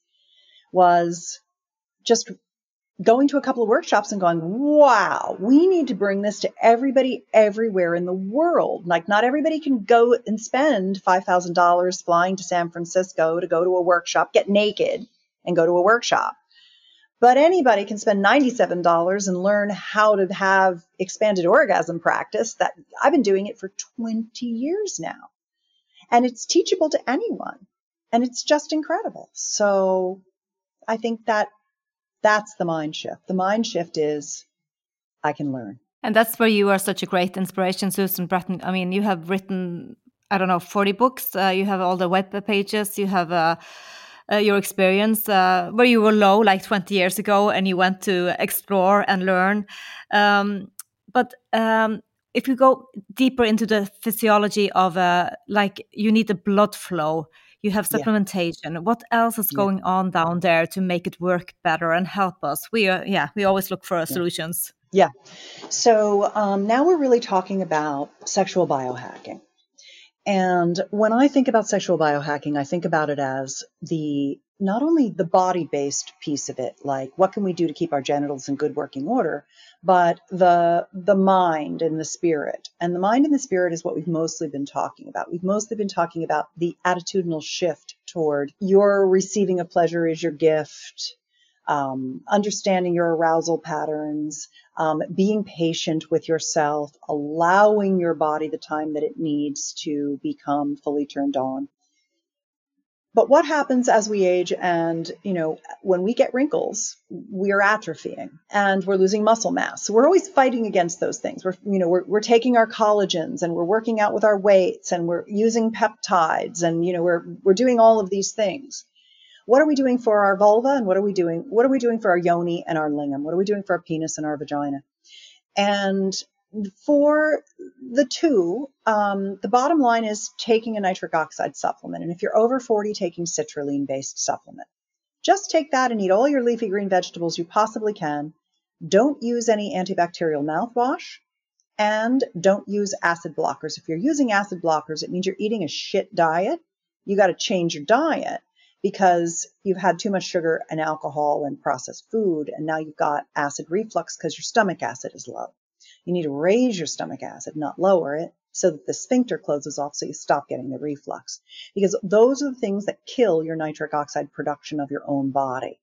was just going to a couple of workshops and going, wow, we need to bring this to everybody everywhere in the world. Like, not everybody can go and spend $5,000 flying to San Francisco to go to a workshop, get naked, and go to a workshop. But anybody can spend $97 and learn how to have expanded orgasm practice that I've been doing it for 20 years now. And it's teachable to anyone. And it's just incredible. So I think that that's the mind shift. The mind shift is I can learn. And that's where you are such a great inspiration, Susan Bratton. I mean, you have written, I don't know, 40 books. Uh, you have all the web pages. You have uh, uh, your experience uh, where you were low like 20 years ago and you went to explore and learn. Um, but um, if you go deeper into the physiology of uh, like you need the blood flow, you have supplementation. Yeah. What else is going yeah. on down there to make it work better and help us? We are, yeah, we always look for yeah. solutions. Yeah. So um, now we're really talking about sexual biohacking. And when I think about sexual biohacking, I think about it as the not only the body based piece of it, like what can we do to keep our genitals in good working order, but the the mind and the spirit. And the mind and the spirit is what we've mostly been talking about. We've mostly been talking about the attitudinal shift toward your receiving of pleasure is your gift, um, understanding your arousal patterns, um, being patient with yourself, allowing your body the time that it needs to become fully turned on. But what happens as we age and, you know, when we get wrinkles, we are atrophying and we're losing muscle mass. So we're always fighting against those things. We're, you know, we're, we're taking our collagens and we're working out with our weights and we're using peptides and, you know, we're, we're doing all of these things what are we doing for our vulva and what are we doing what are we doing for our yoni and our lingam what are we doing for our penis and our vagina and for the two um, the bottom line is taking a nitric oxide supplement. And if you're over 40 taking citrulline based supplement. Just take that and eat all your leafy green vegetables you possibly can. Don't use any antibacterial mouthwash. And don't use acid blockers. If you're using acid blockers it means you're eating a shit diet. You got to change your diet because you've had too much sugar and alcohol and processed food, and now you've got acid reflux because your stomach acid is low. You need to raise your stomach acid, not lower it, so that the sphincter closes off so you stop getting the reflux. Because those are the things that kill your nitric oxide production of your own body.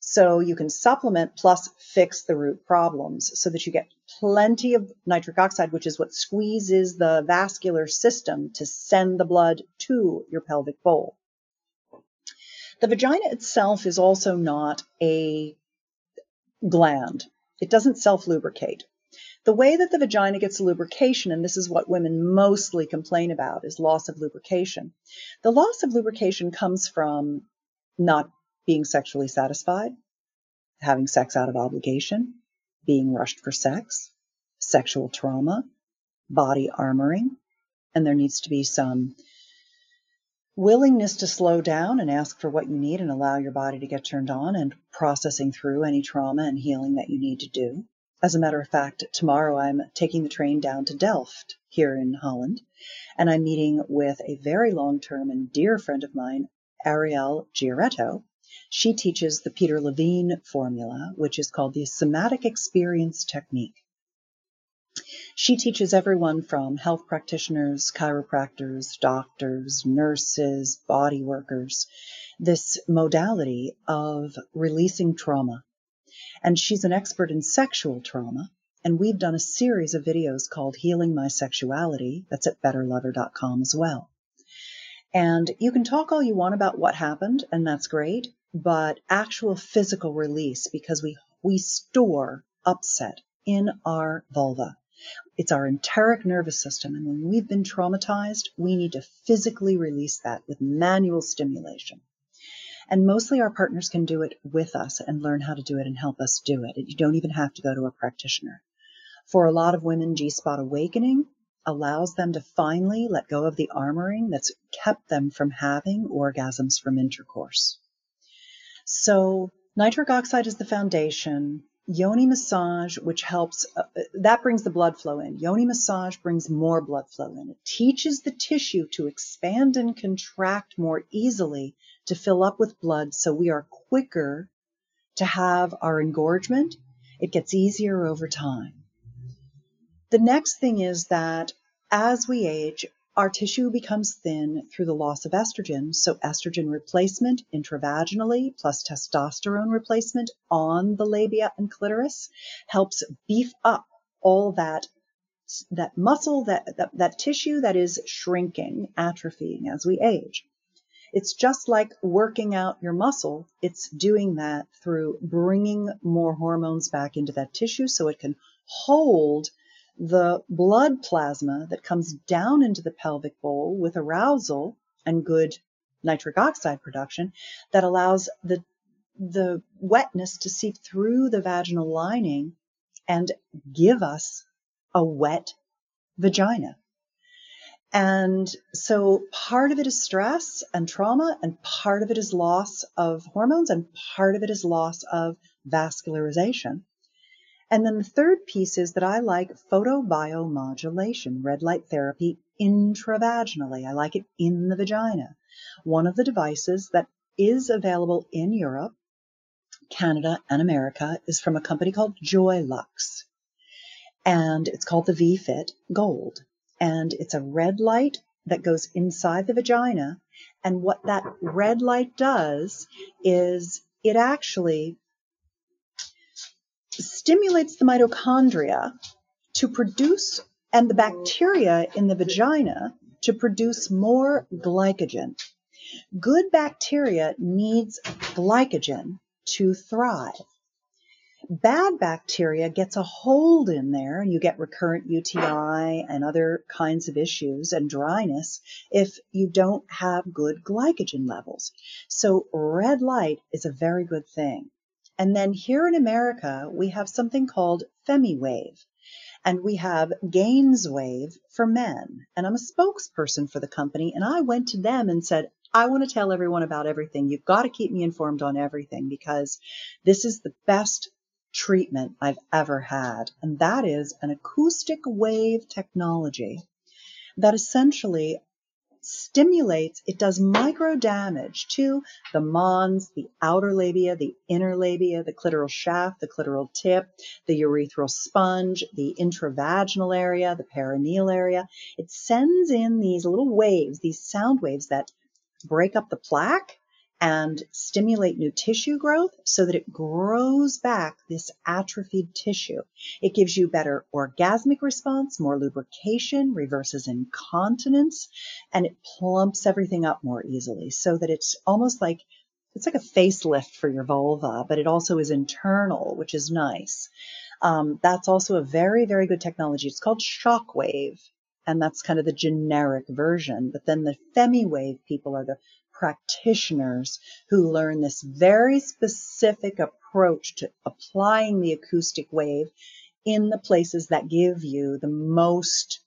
So you can supplement plus fix the root problems so that you get plenty of nitric oxide, which is what squeezes the vascular system to send the blood to your pelvic bowl. The vagina itself is also not a gland. It doesn't self lubricate. The way that the vagina gets lubrication, and this is what women mostly complain about, is loss of lubrication. The loss of lubrication comes from not being sexually satisfied, having sex out of obligation, being rushed for sex, sexual trauma, body armoring, and there needs to be some willingness to slow down and ask for what you need and allow your body to get turned on and processing through any trauma and healing that you need to do. As a matter of fact, tomorrow I'm taking the train down to Delft here in Holland, and I'm meeting with a very long term and dear friend of mine, Ariel Giarretto. She teaches the Peter Levine formula, which is called the somatic experience technique. She teaches everyone from health practitioners, chiropractors, doctors, nurses, body workers, this modality of releasing trauma. And she's an expert in sexual trauma. And we've done a series of videos called Healing My Sexuality. That's at betterlover.com as well. And you can talk all you want about what happened, and that's great, but actual physical release because we, we store upset in our vulva. It's our enteric nervous system. And when we've been traumatized, we need to physically release that with manual stimulation. And mostly our partners can do it with us and learn how to do it and help us do it. You don't even have to go to a practitioner. For a lot of women, G Spot Awakening allows them to finally let go of the armoring that's kept them from having orgasms from intercourse. So, nitric oxide is the foundation. Yoni massage, which helps, uh, that brings the blood flow in. Yoni massage brings more blood flow in. It teaches the tissue to expand and contract more easily to fill up with blood so we are quicker to have our engorgement. It gets easier over time. The next thing is that as we age, our tissue becomes thin through the loss of estrogen, so estrogen replacement intravaginally plus testosterone replacement on the labia and clitoris helps beef up all that that muscle that, that that tissue that is shrinking atrophying as we age it's just like working out your muscle it's doing that through bringing more hormones back into that tissue so it can hold the blood plasma that comes down into the pelvic bowl with arousal and good nitric oxide production that allows the the wetness to seep through the vaginal lining and give us a wet vagina. And so part of it is stress and trauma, and part of it is loss of hormones, and part of it is loss of vascularization. And then the third piece is that I like photobiomodulation, red light therapy intravaginally. I like it in the vagina. One of the devices that is available in Europe, Canada, and America is from a company called Joylux. And it's called the VFit Gold. And it's a red light that goes inside the vagina. And what that red light does is it actually stimulates the mitochondria to produce and the bacteria in the vagina to produce more glycogen. Good bacteria needs glycogen to thrive. Bad bacteria gets a hold in there and you get recurrent UTI and other kinds of issues and dryness if you don't have good glycogen levels. So red light is a very good thing. And then here in America, we have something called FemiWave. And we have Gainswave for men. And I'm a spokesperson for the company. And I went to them and said, I want to tell everyone about everything. You've got to keep me informed on everything because this is the best treatment I've ever had. And that is an acoustic wave technology that essentially stimulates, it does micro damage to the mons, the outer labia, the inner labia, the clitoral shaft, the clitoral tip, the urethral sponge, the intravaginal area, the perineal area. It sends in these little waves, these sound waves that break up the plaque and stimulate new tissue growth so that it grows back this atrophied tissue. It gives you better orgasmic response, more lubrication, reverses incontinence, and it plumps everything up more easily so that it's almost like it's like a facelift for your vulva, but it also is internal, which is nice. Um, that's also a very, very good technology. It's called Shockwave, and that's kind of the generic version. But then the FemiWave people are the practitioners who learn this very specific approach to applying the acoustic wave in the places that give you the most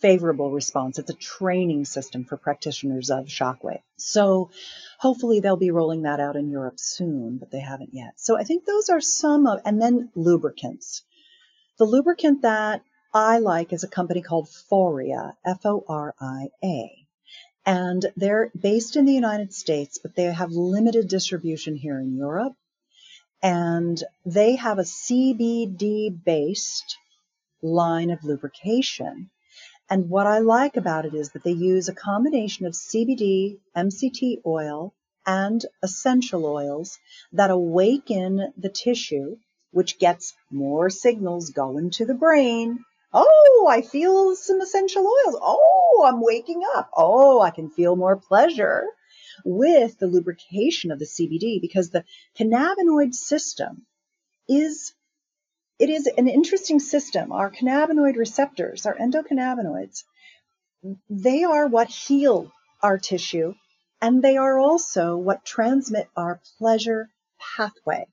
favorable response. It's a training system for practitioners of shockwave. So hopefully they'll be rolling that out in Europe soon, but they haven't yet. So I think those are some of, and then lubricants. The lubricant that I like is a company called Foria, F O R I A and they're based in the United States, but they have limited distribution here in Europe. And they have a CBD based line of lubrication. And what I like about it is that they use a combination of CBD, MCT oil, and essential oils that awaken the tissue, which gets more signals going to the brain Oh, I feel some essential oils. Oh, I'm waking up. Oh, I can feel more pleasure with the lubrication of the CBD because the cannabinoid system is it is an interesting system. Our cannabinoid receptors, our endocannabinoids, they are what heal our tissue and they are also what transmit our pleasure pathway.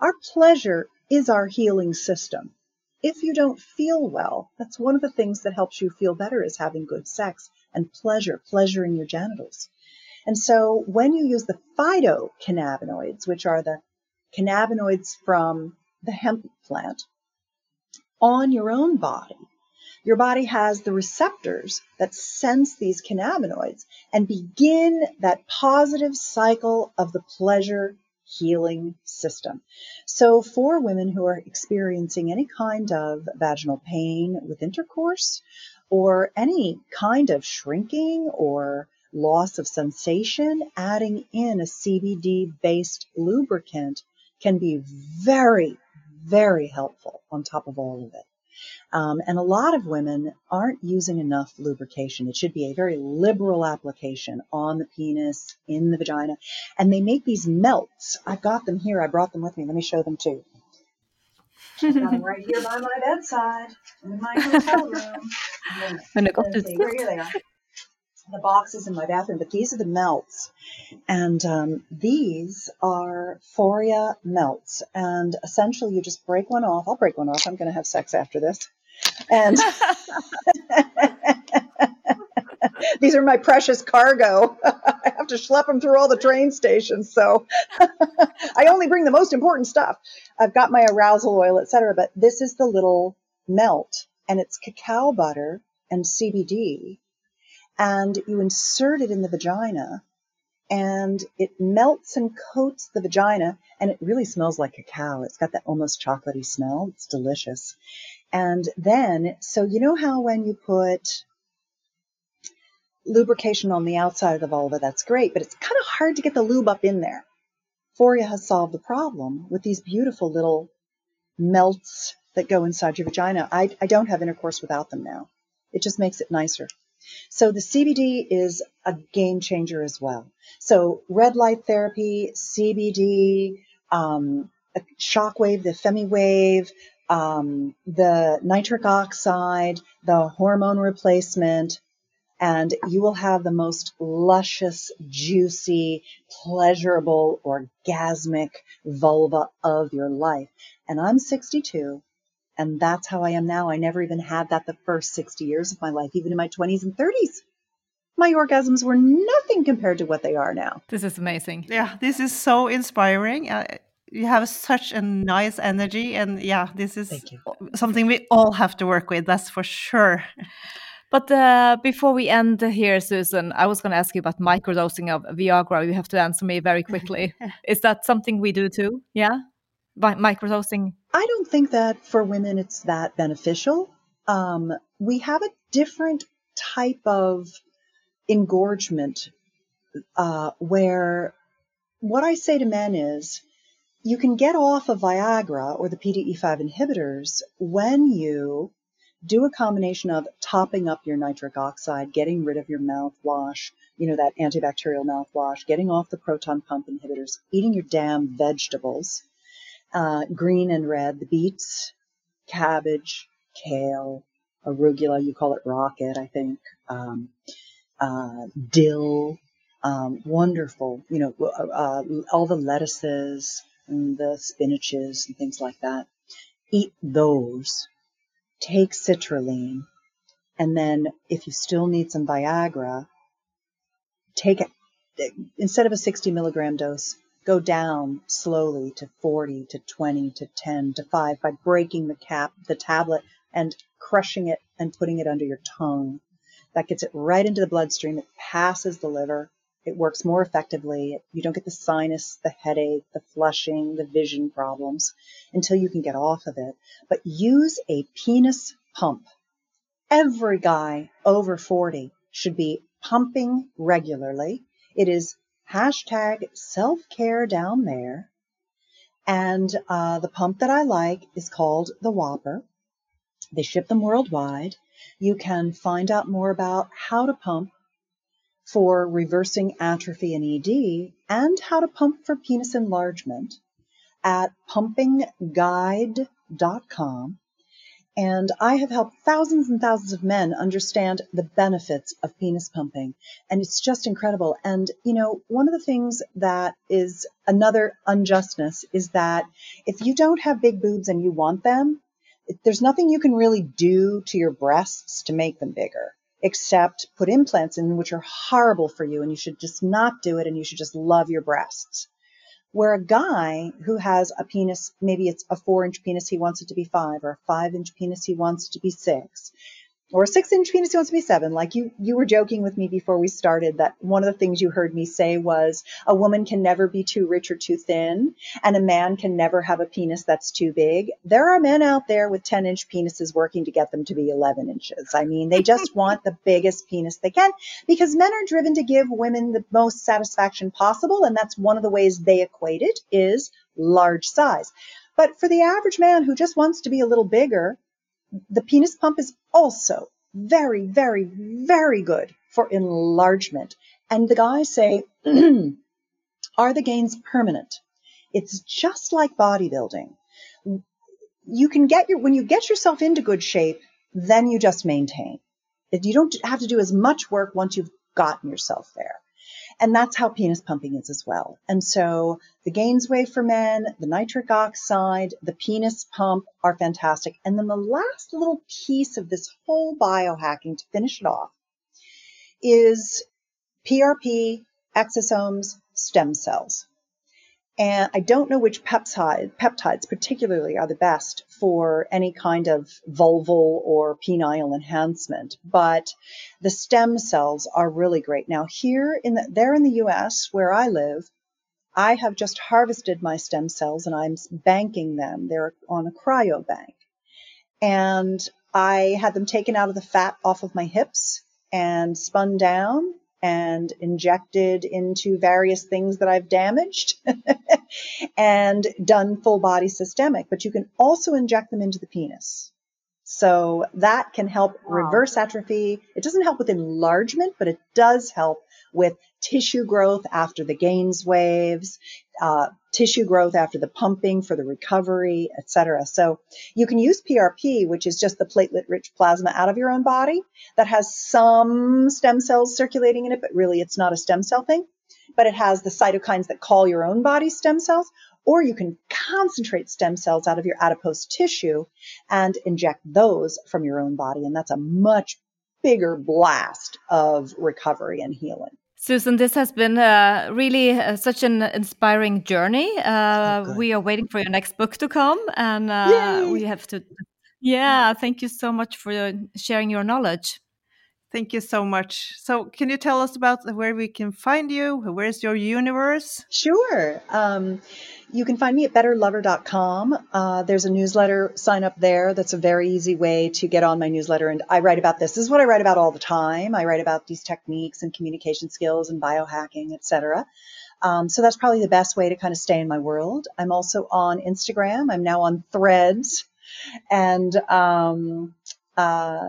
Our pleasure is our healing system if you don't feel well, that's one of the things that helps you feel better is having good sex and pleasure, pleasure in your genitals. And so when you use the phytocannabinoids, which are the cannabinoids from the hemp plant, on your own body, your body has the receptors that sense these cannabinoids and begin that positive cycle of the pleasure healing system. So, for women who are experiencing any kind of vaginal pain with intercourse or any kind of shrinking or loss of sensation, adding in a CBD based lubricant can be very, very helpful on top of all of it. Um, and a lot of women aren't using enough lubrication. It should be a very liberal application on the penis, in the vagina. And they make these melts. I've got them here. I brought them with me. Let me show them too. Them right here by my bedside in my hotel room. Men det är See, here they are. The boxes in my bathroom, but these are the melts. And um, these are Foria melts. And essentially, you just break one off. I'll break one off. I'm going to have sex after this. And these are my precious cargo. I have to schlep them through all the train stations. So I only bring the most important stuff. I've got my arousal oil, etc. But this is the little melt, and it's cacao butter and CBD. And you insert it in the vagina, and it melts and coats the vagina, and it really smells like cacao. It's got that almost chocolatey smell. It's delicious. And then, so you know how when you put lubrication on the outside of the vulva, that's great, but it's kind of hard to get the lube up in there. Foria has solved the problem with these beautiful little melts that go inside your vagina. I, I don't have intercourse without them now. It just makes it nicer. So the CBD is a game changer as well. So red light therapy, CBD, um, shockwave, the FemiWave, um, the nitric oxide, the hormone replacement, and you will have the most luscious, juicy, pleasurable, orgasmic vulva of your life. And I'm 62, and that's how I am now. I never even had that the first 60 years of my life, even in my 20s and 30s. My orgasms were nothing compared to what they are now. This is amazing. Yeah, this is so inspiring. Uh, you have such a nice energy, and yeah, this is something we all have to work with. That's for sure. But uh, before we end here, Susan, I was going to ask you about microdosing of Viagra. You have to answer me very quickly. Is that something we do too? Yeah, By microdosing. I don't think that for women it's that beneficial. Um, we have a different type of engorgement uh, where what I say to men is you can get off of Viagra or the PDE5 inhibitors when you do a combination of topping up your nitric oxide, getting rid of your mouthwash, you know, that antibacterial mouthwash, getting off the proton pump inhibitors, eating your damn vegetables, uh, green and red, the beets, cabbage, kale, arugula, you call it rocket, I think, um, uh, dill, um, wonderful, you know, uh, uh all the lettuces and the spinaches and things like that. Eat those take citrulline, and then if you still need some Viagra, take it instead of a 60 milligram dose, go down slowly to 40 to 20 to 10 to 5 by breaking the cap, the tablet and crushing it and putting it under your tongue. That gets it right into the bloodstream. It passes the liver it works more effectively. You don't get the sinus, the headache, the flushing, the vision problems until you can get off of it. But use a penis pump. Every guy over 40 should be pumping regularly. It is hashtag self care down there. And uh, the pump that I like is called the Whopper. They ship them worldwide. You can find out more about how to pump for reversing atrophy and ED and how to pump for penis enlargement at pumpingguide.com. And I have helped thousands and thousands of men understand the benefits of penis pumping. And it's just incredible. And, you know, one of the things that is another unjustness is that if you don't have big boobs and you want them, there's nothing you can really do to your breasts to make them bigger except put implants in, which are horrible for you, and you should just not do it, and you should just love your breasts. Where a guy who has a penis, maybe it's a four inch penis, he wants it to be five, or a five inch penis, he wants it to be six, or a six inch penis wants to be seven. Like you, you were joking with me before we started that one of the things you heard me say was a woman can never be too rich or too thin, and a man can never have a penis that's too big. There are men out there with 10 inch penises working to get them to be 11 inches. I mean, they just want the biggest penis they can because men are driven to give women the most satisfaction possible. And that's one of the ways they equate it is large size. But for the average man who just wants to be a little bigger, the penis pump is also very, very, very good for enlargement. And the guys say, are the gains permanent? It's just like bodybuilding. You can get your, when you get yourself into good shape, then you just maintain. You don't have to do as much work once you've gotten yourself there. And that's how penis pumping is as well. And so the Gainswave for men, the nitric oxide, the penis pump are fantastic. And then the last little piece of this whole biohacking to finish it off is PRP, exosomes, stem cells. And I don't know which peptide, peptides particularly are the best for any kind of vulval or penile enhancement, but the stem cells are really great. Now here in the, there in the US where I live, I have just harvested my stem cells and I'm banking them. They're on a cryobank. And I had them taken out of the fat off of my hips and spun down and injected into various things that I've damaged and done full body systemic. But you can also inject them into the penis. So that can help wow. reverse atrophy. It doesn't help with enlargement, but it does help with tissue growth after the Gainswaves, uh, tissue growth after the pumping for the recovery, etc. So you can use PRP, which is just the platelet-rich plasma out of your own body that has some stem cells circulating in it, but really it's not a stem cell thing. But it has the cytokines that call your own body stem cells, or you can concentrate stem cells out of your adipose tissue and inject those from your own body. And that's a much bigger blast of recovery and healing. Susan, this has been uh, really uh, such an inspiring journey. Uh, oh, we are waiting for your next book to come, and uh, we have to. Yeah, thank you so much for sharing your knowledge. Thank you so much. So, can you tell us about where we can find you? Where's your universe? Sure. Um, you can find me at betterlover.com. Uh, there's a newsletter sign up there. That's a very easy way to get on my newsletter. And I write about this. This is what I write about all the time. I write about these techniques and communication skills and biohacking, etc. Um, so that's probably the best way to kind of stay in my world. I'm also on Instagram. I'm now on Threads, and um, uh,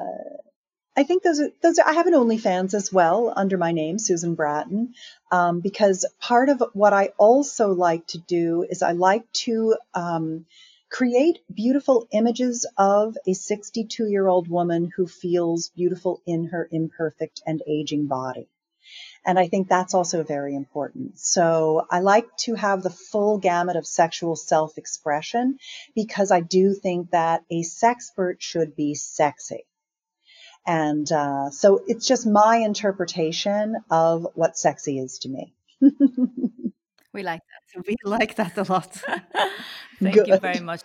I think those are those. Are, I have an OnlyFans as well under my name, Susan Bratton, um, because part of what I also like to do is I like to um, create beautiful images of a 62 year old woman who feels beautiful in her imperfect and aging body. And I think that's also very important. So I like to have the full gamut of sexual self expression because I do think that a sexpert should be sexy. And uh, so it's just my interpretation of what sexy is to me. we like that. We like that a lot. Thank Good. you very much.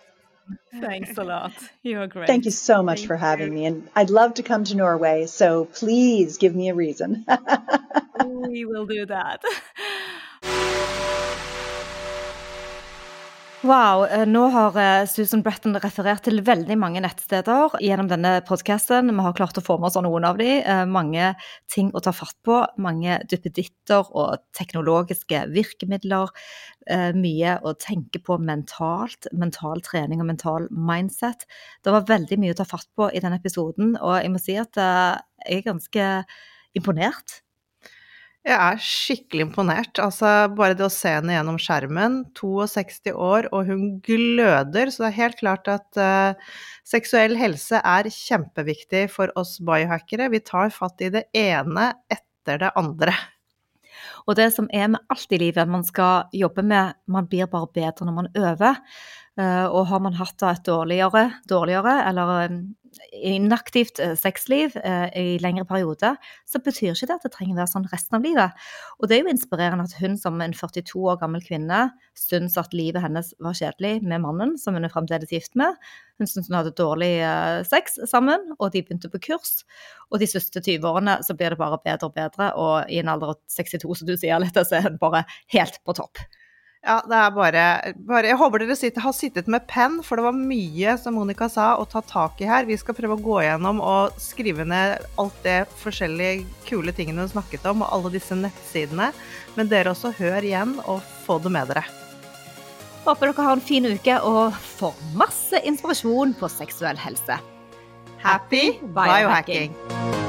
Thanks a lot. You're great. Thank you so much Thank for having you. me. And I'd love to come to Norway. So please give me a reason. we will do that. Wow, eh, nå har eh, Susan Bretton referert til veldig mange nettsteder gjennom denne podkasten. Vi har klart å få med oss noen av dem. Eh, mange ting å ta fatt på. Mange duppeditter og teknologiske virkemidler. Mye å tenke på mentalt. Mental trening og mental mindset. Det var veldig mye å ta fatt på i denne episoden, og jeg må si at jeg er ganske imponert jeg er skikkelig imponert. Altså, bare det å se henne gjennom skjermen, 62 år, og hun gløder. Så det er helt klart at uh, seksuell helse er kjempeviktig for oss biohackere. Vi tar fatt i det ene etter det andre. Og det som er med alt i livet man skal jobbe med, man blir bare bedre når man øver. Uh, og har man hatt et dårligere, dårligere eller inaktivt eh, sexliv eh, i lengre perioder, så betyr ikke det at det trenger å være sånn resten av livet. Og det er jo inspirerende at hun som en 42 år gammel kvinne syns at livet hennes var kjedelig med mannen som hun er fremdeles gift med. Hun syntes hun hadde dårlig eh, sex sammen, og de begynte på kurs. Og de siste 20 årene så blir det bare bedre og bedre, og i en alder av 62, som du sier, litt, så er hun bare helt på topp. Ja, det er bare, bare Jeg håper dere sitter, har sittet med penn, for det var mye, som Monica sa, å ta tak i her. Vi skal prøve å gå gjennom og skrive ned alt det forskjellige kule tingene hun snakket om, og alle disse nettsidene. Men dere også, hør igjen og få det med dere. Håper dere har en fin uke og får masse inspirasjon på seksuell helse. Happy biohacking! biohacking.